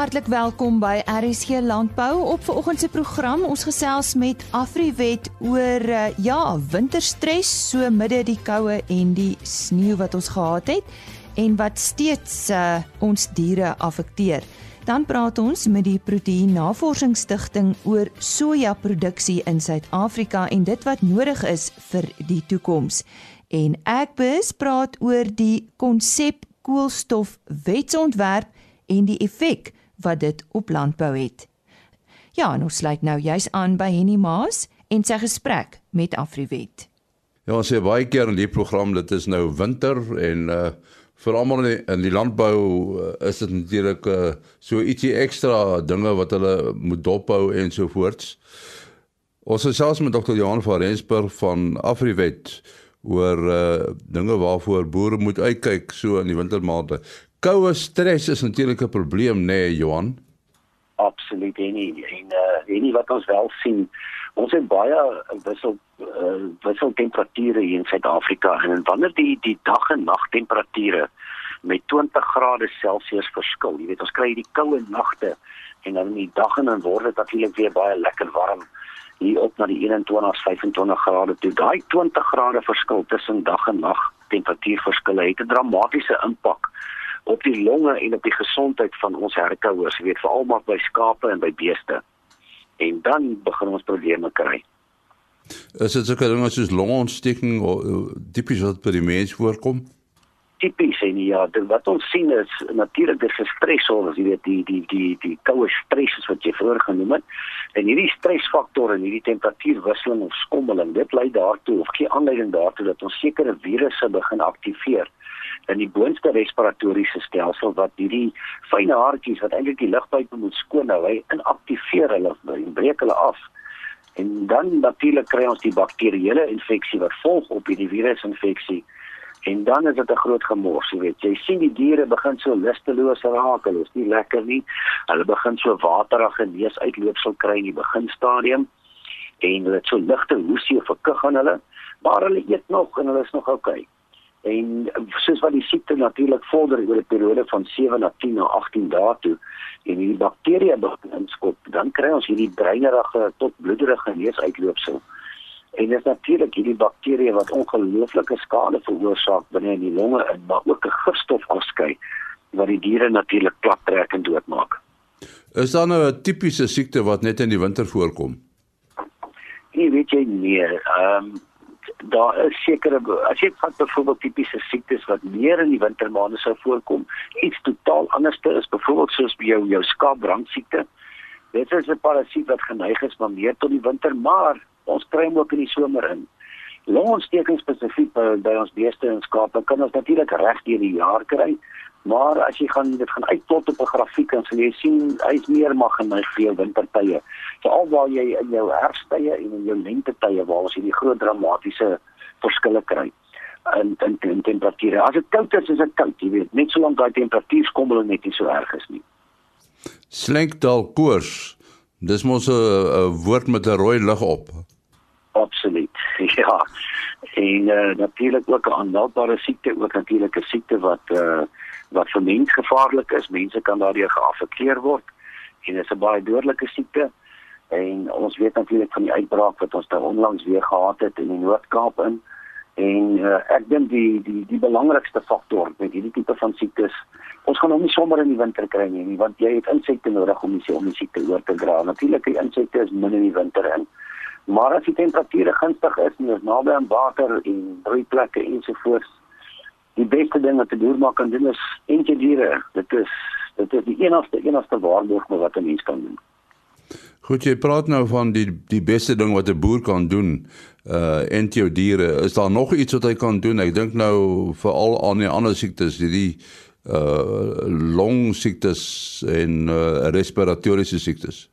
Hartlik welkom by RSG Landbou op vanoggend se program. Ons gesels met Afriwet oor uh, ja, winterstres so midde die koue en die sneeu wat ons gehad het en wat steeds uh, ons diere affekteer. Dan praat ons met die Proteïen Navorsingsstigting oor sojaproduksie in Suid-Afrika en dit wat nodig is vir die toekoms. En Agbus praat oor die konsep koolstofwetsontwerp en die effek wat dit op landbou het. Ja, en ons sluit nou juis aan by Henny Maas en sy gesprek met Afriwet. Ja, ons sê baie keer in die program dit is nou winter en uh vir almal in, in die landbou uh, is dit natuurlik uh so ietsie ekstra dinge wat hulle moet dophou en so voorts. Ons gesels met Dr. Johan van Rensburg van Afriwet oor uh dinge waarvoor boere moet uitkyk so in die wintermaande koue stres is natuurlik 'n probleem nê nee, Johan. Absoluut nie en uh en wat ons wel sien ons het baie wissel uh, wissel temperature hier in Suid-Afrika. En wanneer die die dag en nag temperature met 20 grade Celsius verskil jy weet ons kry die koue nagte en dan in die dag en dan word dit natuurlik weer baie lekker warm hier op na die 21 25 grade toe. Daai 20 grade verskil tussen dag en nag temperatuurverskille het 'n dramatiese impak op die longe en op die gesondheid van ons herkouers, jy weet veral maar by skape en by beeste. En dan begin ons probleme kry. Is dit seker dinge soos longontsteking of tipies wat by die mens voorkom? Tipies en ja, dit, wat ons sien is natuurlik dis stresor, jy weet die die die die koue stres wat jy vroeër genoem het. En hierdie stresfaktore en hierdie temperatuurwisseling of skommeling, dit lei daartoe of gee aanleiding daartoe dat ons sekere virusse begin aktiveer in die boonste respiratoriese stelsel wat hierdie fyn haartjies wat eintlik die lugpype moet skoon hou, hy inaktiveer hulle en breek hulle af. En dan natuurlik kry ons die bakterieële infeksie wat volg op hierdie virusinfeksie. En dan is dit 'n groot gemors, jy weet. Jy sien die diere begin so lusteloos raak, hulle is nie lekker nie. Hulle begin so waterige neusuitloopsel kry in die beginstadium en hulle het so ligte hoesie of 'n kug aan hulle, maar hulle eet nog en hulle is nog oukei. Okay en soos wat die siekte natuurlik vorder oor 'n periode van 7 na 10 na 18 dae toe en hierdie bakterieë begin inskop, dan kry ons hierdie breinerige tot bloederige neusuitloopsel. En dit is natuurlik hierdie bakterieë wat ongelooflike skade veroorsaak binne in die longe en maar ook 'n gifstof afskei wat die diere natuurlik plattrek en doodmaak. Is daar nou 'n tipiese siekte wat net in die winter voorkom? Nee, weet jy nie. Ehm um, daar is sekere as jy vat byvoorbeeld tipiese siektes wat meer in die wintermaande sou voorkom, iets totaal anderste is byvoorbeeld soos by jou jou skaapbrandsiekte. Dit is 'n parasiet wat geneig is maar meer tot die winter, maar ons kry hom ook in die somer in. Longontsteking spesifiek by, by ons beeste en skape kan ons natuurlik reg deur die jaar kry, Maar as jy gaan dit gaan uitplot op 'n grafiek en sal jy sien hy's meer mag geneig vir jou wintertye. Veral waar jy in jou herfsttye en in jou lentetye waar ons hierdie groot dramatiese verskille kry in in, in temperature. As dit koud is, is dit koud, jy weet, net solank daai temperatuurskommel net nie so erg is nie. Slenkdal koors. Dis mos 'n woord met 'n rooi lig op. Absoluut. Ja. En uh, natuurlik ook 'n aanmeldbare siekte, ook natuurlik 'n siekte wat uh wat vir mens gevaarlik is. Mense kan daardeur geaffekteer word en dit is 'n baie dodelike siekte. En ons weet natuurlik van die uitbraak wat ons daar onlangs weer gehad het in die Noord-Kaap in. En uh, ek dink die die die belangrikste faktor met hierdie tipe van siektes, ons gaan hom nie sommer in die winter kry nie, want jy het insekte nodig om die om die siekte oor te dra. Natuurlik die insekte is min in die winter in. Maar as die temperature gunstig is, nie is naby aan water en broeiplekke ensovoorts, die beste ding wat 'n boer maak kan doen is eentjie diere. Dit is dit is die enigste enigste waarborg wat 'n mens kan doen. Goed, jy praat nou van die die beste ding wat 'n boer kan doen. Uh eentjie diere. Is daar nog iets wat hy kan doen? Ek dink nou veral aan die ander siektes, die uh long siektes en uh respiratoriese siektes.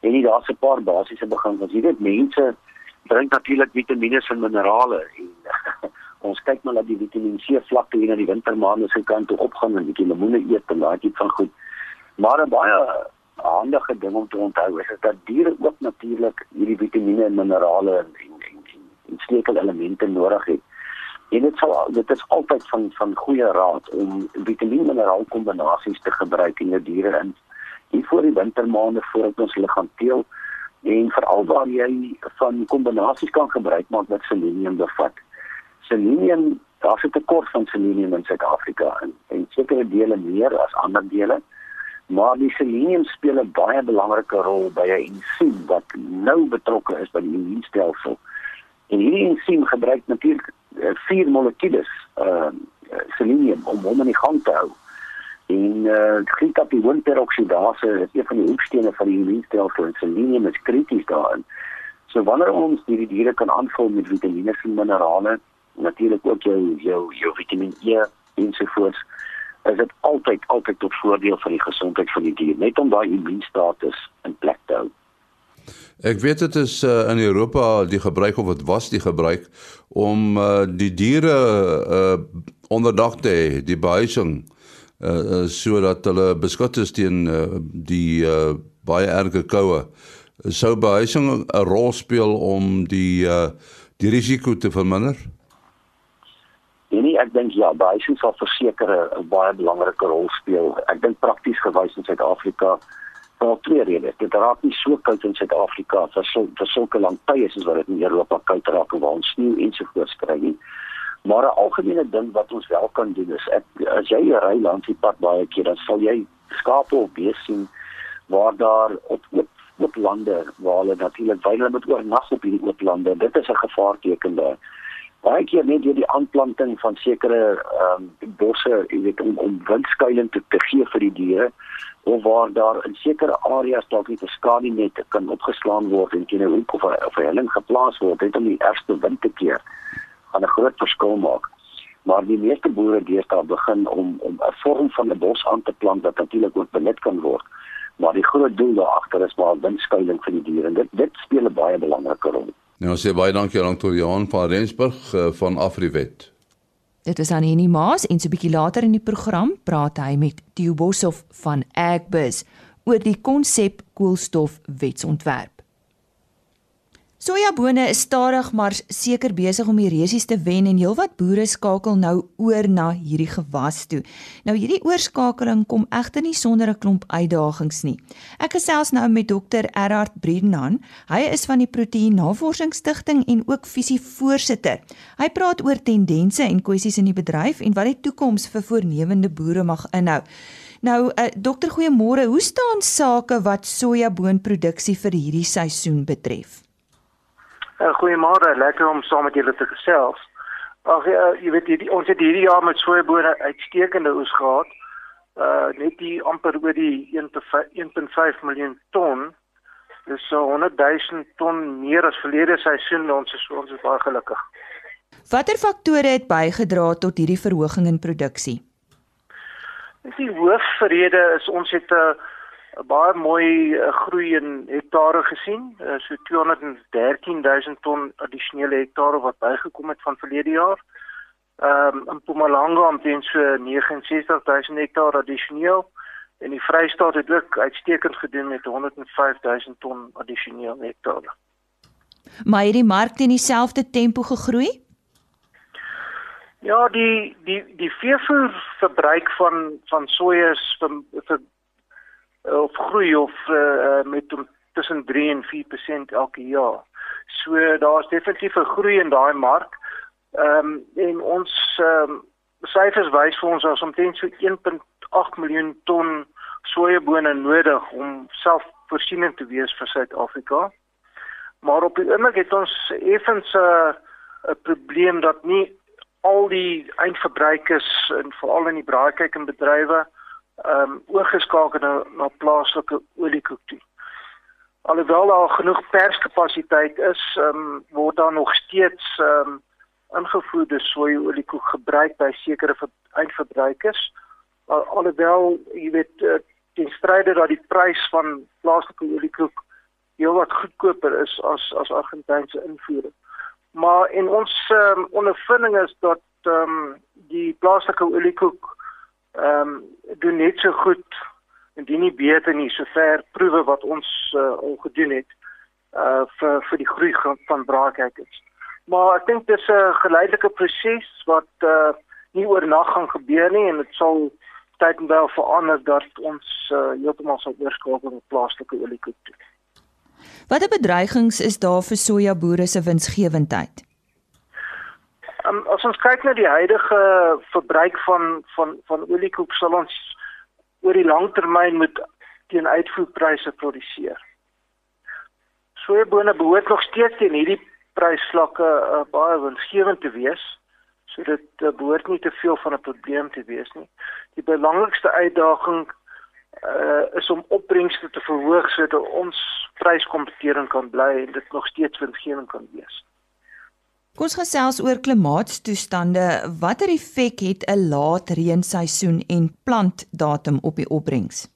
En nie daar's 'n paar basiese beginsels. Jy weet mense drink natuurlik vitamiene en minerale en ons kyk maar dat die Vitamiin C vlakke hier in die wintermaande se kant toe opgaan en bietjie lemoene eet en daai tipe van goed. Maar 'n baie handige ding om te onthou is dat diere ook natuurlik hierdie vitamiene en minerale en en, en, en sleutel elemente nodig het. En dit sal dit is altyd van van goeie raad om vitamien mineraal kombinasies te gebruik in jou diere in hier voor die wintermaande voordat ons hulle gaan teel en veral waar jy van kombinasies kan gebruik maak wat selenium bevat. Selenium, daar's 'n tekort van selenium in Suid-Afrika en en sekere dele meer as ander dele. Maar die selenium speel 'n baie belangrike rol by 'n ensiem wat nou betrokke is by die immuunstelsel. En hierdie ensiem gebruik natuurlik uh, vier molekules uh selenium om hom in die gang te hou. En uh glutathionperoksidase is een van die hoekstene van die immuunstelsel en selenium is krities daarin. So wanneer ons hierdie diere kan aanvul met vitamiene en minerale, natuurlik ook jou jou jou Vitamiin E ensovoorts, is dit altyd altyd tot voordeel van die gesondheid van die dier, net om daai immuunstatus in plek te hou. Ek weet dit is uh, in Europa die gebruik of dit was die gebruik om uh, die diere uh, onderdag te hê, die behuising uh sodat hulle beskut is teen uh, die uh, baie erge koue. Sou behuising 'n rol speel om die uh die risiko te verminder? Nee, nee ek dink ja, behuising sal verseker 'n baie belangrike rol speel. Ek dink prakties gewys in Suid-Afrika vir twee redes. Dit raak nie so koud in Suid-Afrika vir so vir sulke lang tye soos wat dit in Europa koud raak waar ons sneeu ensovoorts kry nie. Maar 'n algemene ding wat ons wel kan doen is ek, as jy ry langs die pad baie keer dan sal jy skape of beeste sien waar daar op op op lande waar hulle natuurlik baie met oornag op hierdie oop lande. Dit is 'n gevaarteken daar. Baie keer net deur die aanplanting van sekere ehm um, bosse, jy weet om om windskuiling te, te gee vir die diere of waar daar in sekere areas dalk nie 'n skadunet kan opgeslaan word en teen 'n hoek of 'n of 'n helling geplaas word net om die ergste wind te keer gaan 'n groot verskil maak. Maar die meeste boere deesdae begin om om 'n vorm van 'n bos aan te plant wat natuurlik ook benut kan word. Maar die groot doel daar agter is maar windskuiling vir die diere en dit dit speel 'n baie belangrike rol. Nou sê baie dankie aan Dr. Johan van Rensburg uh, van Afriwet. Dit was aan Henny Maas en so 'n bietjie later in die program praat hy met Theo Boshoff van Agbus oor die konsep koolstofwetsontwerp. Sojabone is stadig maar seker besig om die resies te wen en heelwat boere skakel nou oor na hierdie gewas toe. Nou hierdie oorskakeling kom egter nie sonder 'n klomp uitdagings nie. Ek gesels nou met Dr. Erhard Bredenhan. Hy is van die Proteïen Navorsingsstigting en ook visievoorsitter. Hy praat oor tendense en kwessies in die bedryf en wat die toekoms vir voornemende boere mag inhou. Nou, uh, dokter, goeiemôre. Hoe staan sake wat sojaboonproduksie vir hierdie seisoen betref? Uh, Goeiemôre, lekker om saam met julle te gesels. Ag uh, jy weet hierdie ons het hierdie jaar met soeibone uitstekende oes gehad. Uh net die amper oor die 1.5 miljoen ton. Dis so 100 000 ton meer as verlede seisoen. Ons is ons is baie gelukkig. Watter faktore het bygedra tot hierdie verhoging in produksie? Die hoofrede is ons het 'n uh, baie mooi uh, groei in hektare gesien, uh, so 213000 ton addisionele hektare wat bygekom het van verlede jaar. Ehm um, in Mpumalanga omtrent so 69000 hektare addisioneel en die Vrystaat het ook uitstekend gedoen met 105000 ton addisioneel hektare. Maar het die mark in dieselfde tempo gegroei? Ja, die die die veevoer verbruik van van soja is vir, vir of groei of uh, met tussen 3 en 4% elke jaar. So daar's definitief 'n groei in daai mark. Ehm um, en ons ehm um, syfers wys vir ons ons omtrent so 1.8 miljoen ton sojabone nodig om selfvoorsienend te wees vir Suid-Afrika. Maar op die oomblik het ons effens 'n uh, 'n probleem dat nie al die eindverbruikers en veral in die braaikyk en bedrywe ehm um, oorgeskakel na, na plaaslike oliekoek toe. Alhoewel daar genoeg perskapasiteit is, ehm um, word daar nog steeds ehm um, ingevoerde sojaoliekoek gebruik by sekere eindverbruikers. Al, alhoewel jy weet uh, ten stryde dat die prys van plaaslike oliekoek heelwat goedkoper is as as Argentynse invoere. Maar en ons um, ondervinding is dat ehm um, die plaaslike oliekoek ehm um, doen net so goed indien nie beter nie sover proewe wat ons uh, al gedoen het uh vir vir die groei van braaikykers. Maar ek dink dis 'n geleidelike proses wat uh nie oornag gaan gebeur nie en dit sal tyd en wel verander dat ons uh, heeltemal sal oorskakel op plaaslike oliekoek. Watter bedreigings is daar vir sojaboere se winsgewendheid? Um, as ons kyk na die huidige verbruik van van van oliekoek sal ons oor die lang termyn moet teen uitvoerpryse produseer. Sojabone behoort nog steeds teen hierdie prysvlakke uh, baie winsgewend te wees. So dit uh, behoort nie te veel van 'n probleem te wees nie. Die belangrikste uitdaging uh, is om opbrengste te verhoog sodat ons pryskompetitief kan bly en dit nog steeds winsgewend kan wees. Kom ons gesels oor klimaatstoestande. Watter effek het 'n laat reenseisoen en plantdatum op die opbrengs?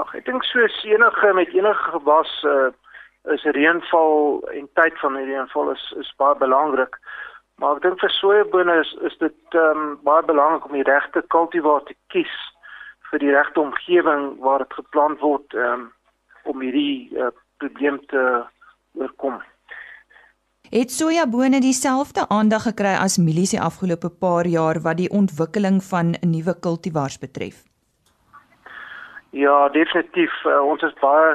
Ag, ek dink so enige met enige gewas uh, is reënval en tyd van die reënval is is baie belangrik. Maar ek dink vir sojabone is is dit ehm um, baie belangrik om die regte kultivar te kies vir die regte omgewing waar dit geplant word ehm um, om hierdie uh, probleem te oorkom. Het sojabone dieselfde aandag gekry as mielies die afgelope paar jaar wat die ontwikkeling van nuwe kultivars betref? Ja, definitief. Uh, ons is baie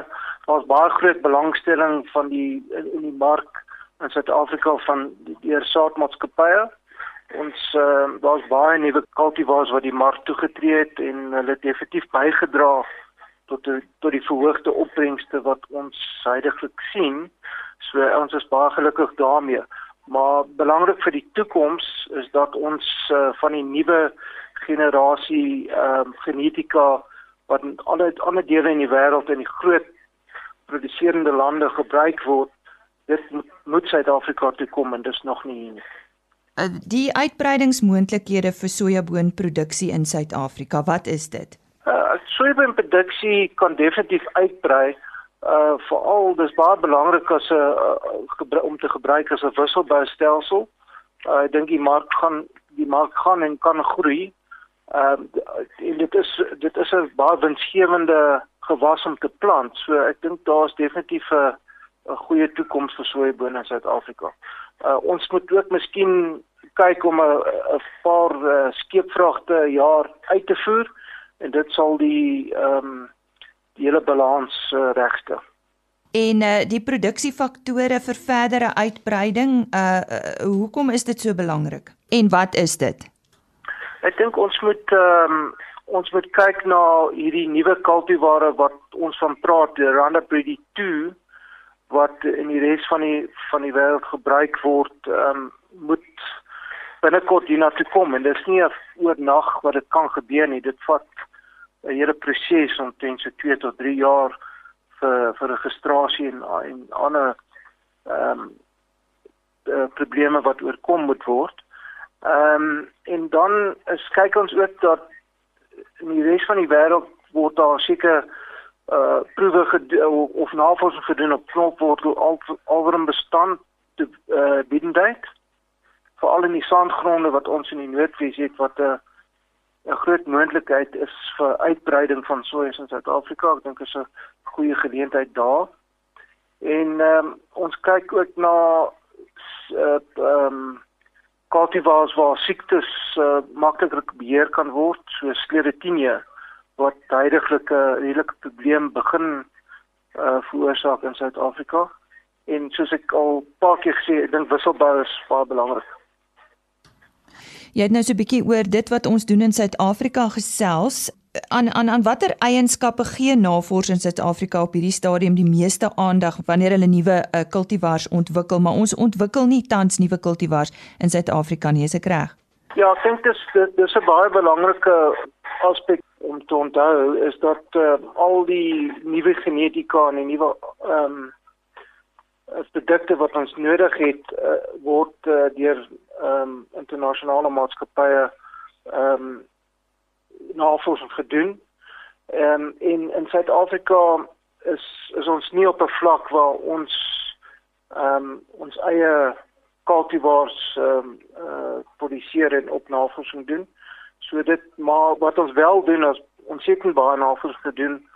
ons baie groot belangstelling van die in, in die mark in Suid-Afrika van deur saadmaatskappye. Ons uh, daar's baie nuwe kultivars wat die mark toegetree het en hulle het definitief bygedra tot die, tot die verhoogde opbrengste wat ons huidigelik sien. So ons is baie gelukkig daarmee. Maar belangrik vir die toekoms is dat ons uh, van die nuwe generasie ehm uh, genetika wat in alle ander dele in die wêreld in die groot produserende lande gebruik word, dit moet Suid-Afrika toe kom en dis nog nie hier nie. Uh, die uitbreidingsmoontlikhede vir sojaboonproduksie in Suid-Afrika, wat is dit? Uh, sojaboonproduksie kan definitief uitbrei uh veral dis baie belangrik as 'n uh, om te gebruik as 'n wisselboustelsel. Uh, ek dink die mark gaan die mark gaan en kan groei. Ehm uh, dit is dit is 'n baie winsgewende gewas om te plant. So ek dink daar's definitief 'n 'n goeie toekoms vir sojabone in Suid-Afrika. Uh ons moet ook miskien kyk om 'n 'n paar uh, skeepvragte jaar uit te voer en dit sal die ehm um, die hele balans uh, regstel. En uh, die produksiefaktore vir verdere uitbreiding, uh, uh hoekom is dit so belangrik? En wat is dit? Ek dink ons moet ehm um, ons moet kyk na hierdie nuwe kultivare wat ons van praat, die Roundup Ready 2 wat in die res van die van die wêreld gebruik word, ehm um, moet binnekort hiernatoe kom en dit is nie oornag wat dit kan gebeur nie. Dit vat 'n hele proses omtrent so 2 tot 3 jaar vir vir registrasie en en ander ehm um, probleme wat oorkom moet word. Ehm um, en dan is kyk ons ook dat in die res van die wêreld word daar seker uh proewe of navorsing gedoen op knopwortel al alweer bestand te uh bindend veral in die sandgronde wat ons in die Noordwes het wat 'n uh, 'n groot moontlikheid is vir uitbreiding van soja in Suid-Afrika. Ek dink is 'n goeie geleentheid daar. En ehm um, ons kyk ook na eh, ehm um, cultivars waar siektes uh, makliker beheer kan word, so sclerotinia wat tydelik 'n redelike probleem begin uh veroorsaak in Suid-Afrika. En soos ek al paar keer gesê, ek dink wisselbou is baie belangrik. Jy het nou so 'n bietjie oor dit wat ons doen in Suid-Afrika gesels. Aan aan aan watter eienskappe gee navorsing in Suid-Afrika op hierdie stadium die meeste aandag wanneer hulle nuwe uh, kultivars ontwikkel, maar ons ontwikkel nie tans nuwe kultivars in Suid-Afrika nie, is ek reg? Ja, ek dink dis dis 'n baie belangrike aspek om te onthou is dat uh, al die nuwe genetika en die nuwe ehm um, produkte wat ons nodig het uh, word uh, deur ehm um, internasionale maatskappye ehm um, navorsing gedoen. Ehm um, in in Suid-Afrika is is ons nie op 'n vlak waar ons ehm um, ons eie cultivars ehm um, uh, produseer en op navorsing doen. So dit maar wat ons wel doen is ons seker baie navorsing gedoen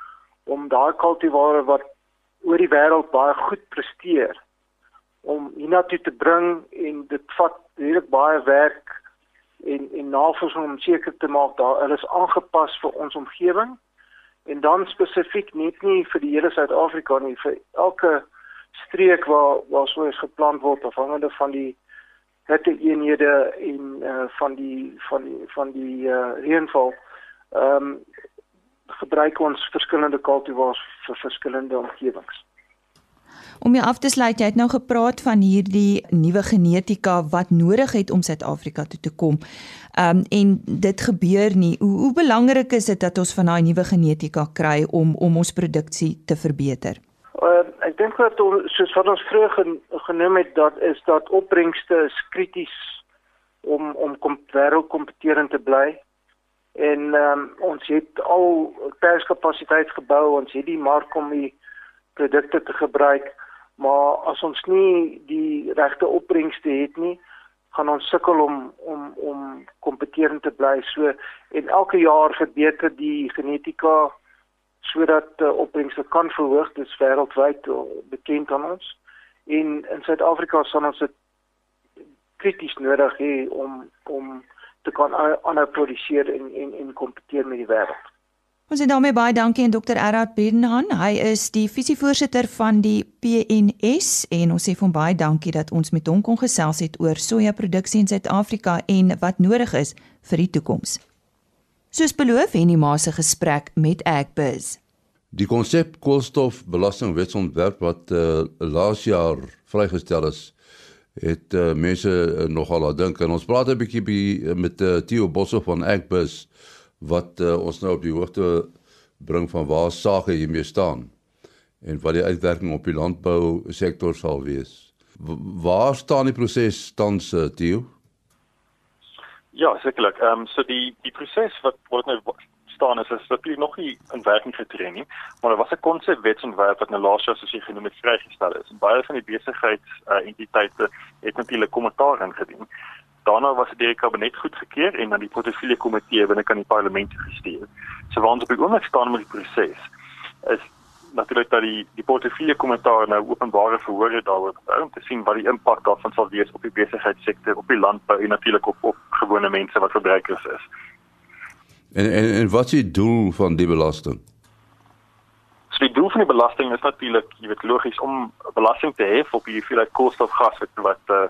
om daai cultivars wat oor die wêreld baie goed presteer om hiernatoe te bring en dit vat redelik baie werk en en navorsing om seker te maak dat hulle is aangepas vir ons omgewing en dan spesifiek net nie vir die hele Suid-Afrika nie vir elke streek waar waar so is geplant word afhangende van die hitte eenhede en uh, van die van die van die uh, reënval. Ehm um, gebruik ons verskillende kultivars vir verskillende omgewings. Om jou af te sluit, jy het nou gepraat van hierdie nuwe genetika wat nodig het om Suid-Afrika toe te kom. Ehm um, en dit gebeur nie. Hoe, hoe belangrik is dit dat ons van daai nuwe genetika kry om om ons produksie te verbeter? Uh, ek dink dat ons soos wat ons vroeër gen, genoem het dat is dat opbrengste is krities om om kom wêreldkompetitief te bly en um, ons het al perskapasiteit gebou ons het die mark om die produkte te gebruik maar as ons nie die regte opbrengste het nie gaan ons sukkel om om om kompetitief te bly. So en elke jaar verbeter die genetika sodat uh, opbrengste kan verhoog dis wêreldwyd uh, bekend aan ons. En in Suid-Afrika sal ons dit krities nodig hê om om te kan aanhou produseer en en en kompeteer met die wêreld. Ons sê daarmee baie dankie aan Dr. Erhard Bedenhan. Hy is die visievoorsitter van die PNS en ons sê vir hom baie dankie dat ons met hom kon gesels het oor sojaproduksie in Suid-Afrika en wat nodig is vir die toekoms. Soos beloof en die ma se gesprek met Agbiz. Die konsep koolstofbelastingwetsontwerp wat uh, laas jaar vrygestel is, het uh, mense uh, nogal laat dink en ons praat 'n bietjie by, uh, met uh, Theo Bosse van Agbus wat uh, ons nou op die hoogte bring van waar sake hiermee staan en wat die uitwerking op die landbou sektor sal wees. W waar staan die proses tans uh, Theo? Ja, sekerlik. Ehm um, so die die proses wat word nou staan is is natuurlik nog nie in werking getree nie, maar daar was 'n konsepwetsontwerp wat nou laas jaar soos jy genoem het vrygestel is. Baie van die besigheidsentiteite uh, het natuurlik kommentaar ingedien. Daarna was dit deur die kabinet goedgekeur en dan die portefeulje komitee binne kan die parlement gestuur. So waar ons op die oomblik staan met die proses is natuurlik dat die die portefeulje kommentaar nou openbare verhoor daaroor om te sien wat die impak daarvan sal wees op die besigheidssektor, op die landbou en natuurlik op op gewone mense wat verbruikers is. En en en wat is die doel van die belasting? So die doel van die belasting is natuurlik, jy weet logies om belasting te hef op die hoeveelheid koolstofgas wat 'n uh,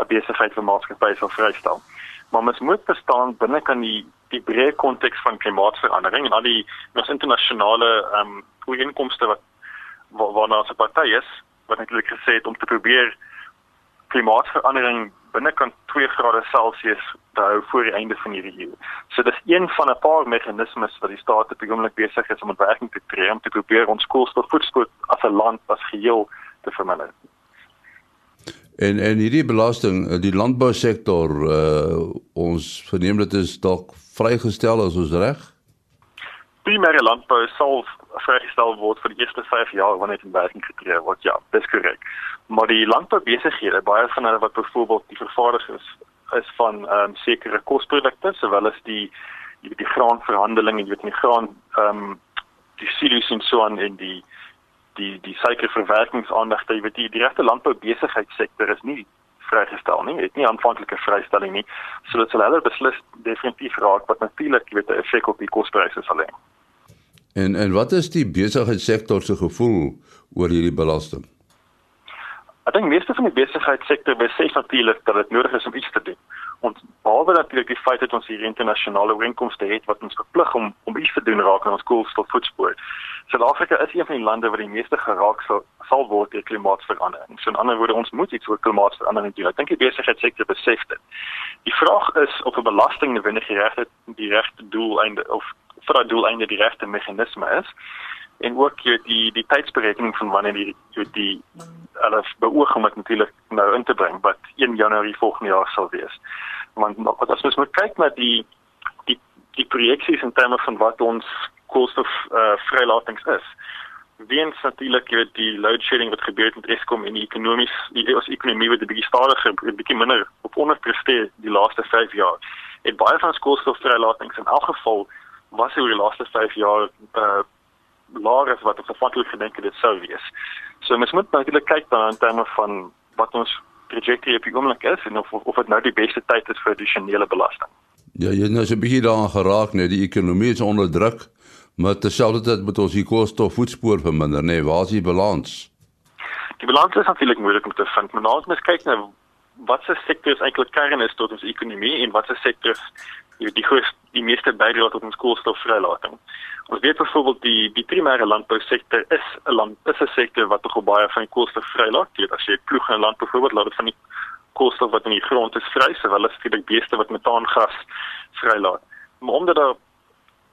'n besigheid vir maatskappye sal vrystel. Maar mens moet verstaan binne kan die die breë konteks van klimaatsverandering en al die ons internasionale ehm um, ooreenkomste wat waarna ons 'n party is, wat natuurlik gesê het om te probeer klimaatsverandering binnekant 2 grade Celsius te hou voor die einde van hierdie eeu. So dis een van 'n paar meganismes wat die staat op die oomblik besig is om in werking te tree om te probeer ons koolstofvoetspoed as 'n land as geheel te verminder. En en hierdie belasting, die landbousektor, uh, ons verneem dit is dalk vrygestel as ons reg? Primêre landbou sal vrygestel word vir die eerste 5 jaar wanneer dit in werking getree word. Ja, dis korrek. Maar die landboubesighede baie van hulle wat byvoorbeeld die vervaardigers is van ehm um, sekere kosprodukte sowel as die die, die graanverhandeling en jy weet die graan ehm um, die silo's en so aan en die die die suikerverwerkingsaanlegte jy weet die die regte landboubesigheidssektor is nie vrygestel nie het nie aanvanklike vrystelling nie. So dit sal hulle beslis definitief raak wat natuurlik jy weet 'n effek op die kospryse sal hê en en wat is die besigheidssektor se gevoel oor hierdie belasting Ek dink meeste van die besigheidssektor besef natuurlik dat dit nodig is om iets te doen. Ons behalwe natuurlik die feit dat ons hier internasionale ooreenkomste het wat ons verplig om om iets te doen aan ons koolstofvoetspoor. Suid-Afrika is een van die lande wat die meeste geraak sal sal word deur klimaatsverandering. So in ander woorde, ons moet iets oor klimaatsverandering doen. Ek dink die besigheidssektor besef dit. Die vraag is of 'n belasting noodwendig die regte die regte doeleinde of vir daardie doeleinde die regte meganisme is en ook jy die die tydsberekening van wanneer die jy die hulle beoog om dit natuurlik nou in te bring wat 1 Januarie volgende jaar sal wees. Want as ons moet kyk na die die die projeksies in terme van wat ons koolstof uh, vrylatings is. Weens natuurlik jy die load shedding wat gebeur het met Eskom en die ekonomies die ons ekonomie wat 'n bietjie stadiger 'n bietjie minder op onderpresteer die laaste 5 jaar. Het baie van ons koolstof vrylatings in elk geval was oor die laaste 5 jaar uh, laer as wat ons afhanklik gedink het dit sou wees. So mens moet natuurlik kyk dan in terme van wat ons trajectory op die oomblik is en of of dit nou die beste tyd is vir addisionele belasting. Ja, jy nou so 'n bietjie daaraan geraak net die ekonomie is onder druk, maar terselfdertyd moet ons die koolstof voetspoor verminder, nê? Nee, waar is die balans? Die balans is natuurlik moeilik om te vind, maar nou as mens kyk na wat se sektore eintlik kern is tot ons ekonomie en wat se sektore die die groot die meeste bydra tot ons koolstofvrylating. Ons weet byvoorbeeld die die primêre landbousektor is 'n land is 'n sektor wat tog baie van die koolstof vrylaat. Jy weet as jy ploeg in land byvoorbeeld laat dit van die koolstof wat in die grond is vry, sowel as die beeste wat metaangas vrylaat. Maar omdat daar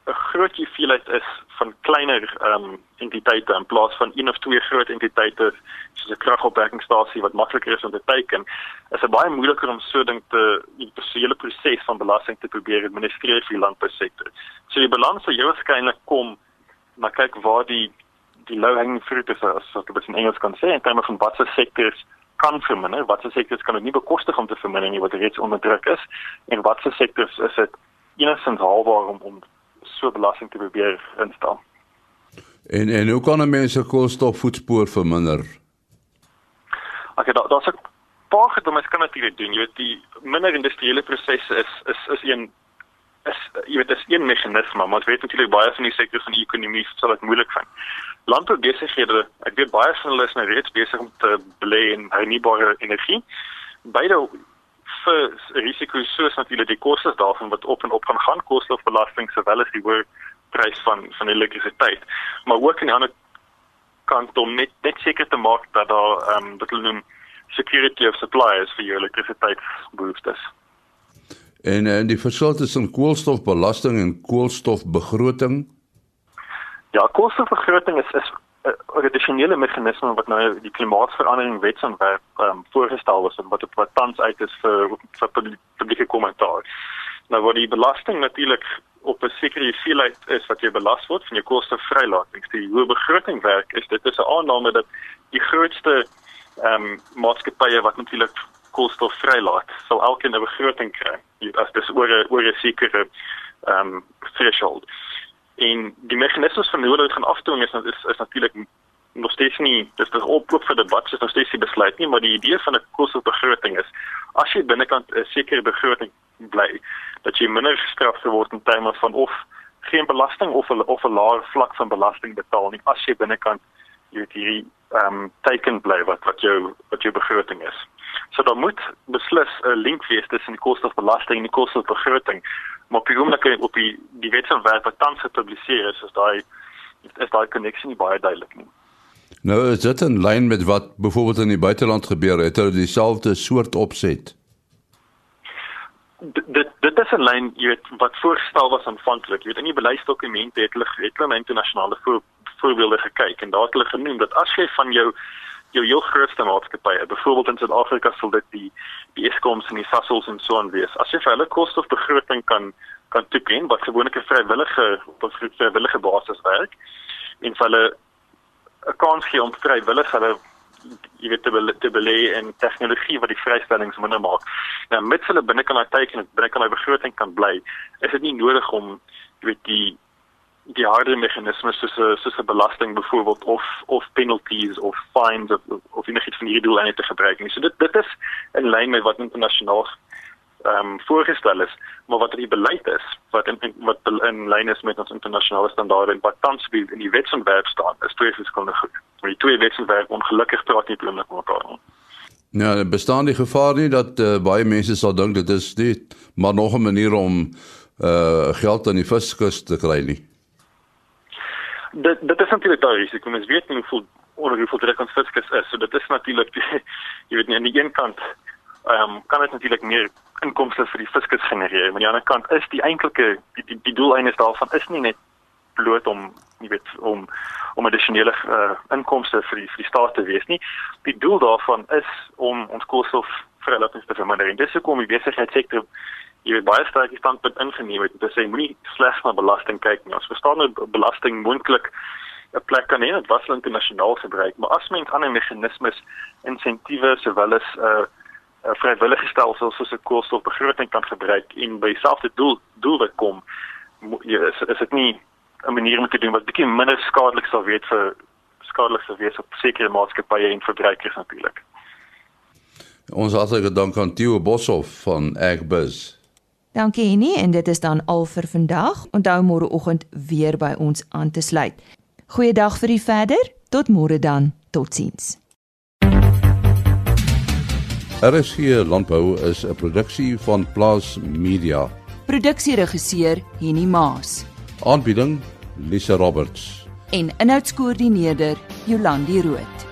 'n groot hoeveelheid is van kleiner ehm um, entiteite in plaas van een of twee groot entiteite soos 'n kragopwekkingstasie wat makliker is om te teiken, is dit baie moeiliker om so ding te die hele proses van belasting te probeer administreer vir die landbousektor. So die balans sou waarskynlik kom maar kyk waar die die low hanging fruit is as wat dit in Engels kan sê in terme van watse sektors kan verminder, watse sektors kan dit nie bekostig om te verminder nie wat reeds onder druk is en watse sektors is dit enigstens haalbaar om om so belasting te probeer instel. En en hoe kan mense koolstofvoetspoor verminder? Okay, daar daar's 'n paar goed wat mens kan natuurlik doen. Jy weet die minder industriële prosesse is is is een is jy weet dis een meganisme, maar ons weet natuurlik baie van die sektore van die ekonomie sal dit moeilik vind. Landboubesighede, ek weet baie van hulle is nou reeds besig om te belê in hernubare energie. Beide vir risiko's soos natuurlik die kostes daarvan wat op en op gaan gaan koolstofbelasting sowel as die hoë prys van van elektrisiteit. Maar ook aan die ander kant om net net seker te maak dat daar ehm um, wat hulle noem security of supplies vir jou elektrisiteitsbehoeftes. En en die verskil tussen koolstofbelasting en koolstofbegroting? Ja, koolstofbegroting is is 'n addisionele meganisme wat nou die klimaatsverandering wetsontwerp um, voorgestel is en wat op wat tans uit is vir vir publieke kommentaar. Nou word die belasting natuurlik op 'n sekere hoeveelheid is wat jy belas word van jou koolstofvrylatings. Die hoe begroting werk is dit is 'n aanname dat die grootste ehm um, maatskappye wat natuurlik koolstof vrylaat, sal elkeen 'n begroting kry. Dit is oor 'n oor 'n sekere ehm um, threshold. En die meganismes van hoe dit gaan afdwing is is, is natuurlik nog steeds nie dis is op op vir debat is nog steeds nie besluit nie, maar die idee van 'n koolstofbegroting is as jy binnekant 'n sekere begroting bly, dat jy minder gestraf word in terme van of geen belasting of 'n of 'n laer vlak van belasting betaal nie as jy binnekant jy weet hierdie ehm um, teken bly wat wat jou wat jou begroting is. So daar moet beslis 'n link wees tussen die koolstofbelasting en die koolstofbegroting maar op die oomblik op die die wetsontwerp wat tans gepubliseer is, is daai is daai koneksie nie baie duidelik nie. Nou is dit in lyn met wat byvoorbeeld in die buiteland gebeur het, hulle dieselfde soort opset. Dit dit is 'n lyn, jy weet, wat voorgestel was aanvanklik. Jy weet in die beleidsdokumente het hulle het hulle internasionale voor, voorbeelde gekyk en daar het hulle genoem dat as jy van jou jou heel grootste maatskappye, byvoorbeeld in Suid-Afrika sal dit die die Eskoms en die Sasols en so aan wees. As jy vir hulle koolstofbegroting kan kan toeken wat gewoonlik 'n vrywillige op 'n vrywillige basis werk en vir hulle 'n kans gee om vrywillig hulle jy weet te, be te belê in tegnologie wat die vrystellings minder maak. Nou met hulle binne kan hy teken en binne kan hy begroting kan bly. Is dit nie nodig om jy weet die die harde meganismes soos 'n soos 'n belasting byvoorbeeld of of penalties of fines of of enigiets van hierdie doeleindes te gebruik nie. So dit dit is in lyn met wat internasionaal ehm um, voorgestel is, maar wat die beleid is wat in, wat in lyn is met ons internasionale standaarde en wat tans bied in die wetsontwerp staan, is twee verskillende goed. Maar die twee wetsontwerp ongelukkig praat nie bloot mekaar aan. Ja, bestaan die gevaar nie dat uh, baie mense sal dink dit is net maar nog 'n manier om uh geld aan die fiskus te kry nie dit dit is natuurlik daai risiko. Mens weet nie hoeveel onder hoeveel druk ons fiskus is. So dit is natuurlik jy weet nie aan die een kant ehm um, kan dit natuurlik meer inkomste vir die fiskus genereer. Maar aan die ander kant is die eintlike die die, die doeleinde daarvan is nie net bloot om jy weet om om addisionele uh, inkomste vir die vir die staat te wees nie. Die doel daarvan is om ons koolstof vrylating te verminder. Dis hoekom die besigheidssektor jy weet baie sterk die standpunt ingeneem het om te sê moenie slegs na belasting kyk nie. Ons verstaan dat belasting moontlik 'n plek kan hê wat was internasionaal gebruik, maar as mens ander meganismes, insentiewe sowel as 'n uh, 'n vrywillige stelsel soos 'n koolstofbegroting kan gebruik en by dieselfde doel doel kom, jy is, is dit nie 'n manier om te doen wat bietjie minder skadelik sal wees vir skadelik sal wees op sekere maatskappye en verbruikers natuurlik. Ons hartlike dank aan Theo Boshoff van Agbus. Dankie Henny en dit is dan al vir vandag. Onthou môreoggend weer by ons aan te sluit. Goeiedag vir u verder. Tot môre dan. Totsiens. RSG Landbou is 'n produksie van Plaas Media. Produksieregisseur Henny Maas Aanbieding Lisa Roberts. en inhoudskoördineerder Jolandi Root.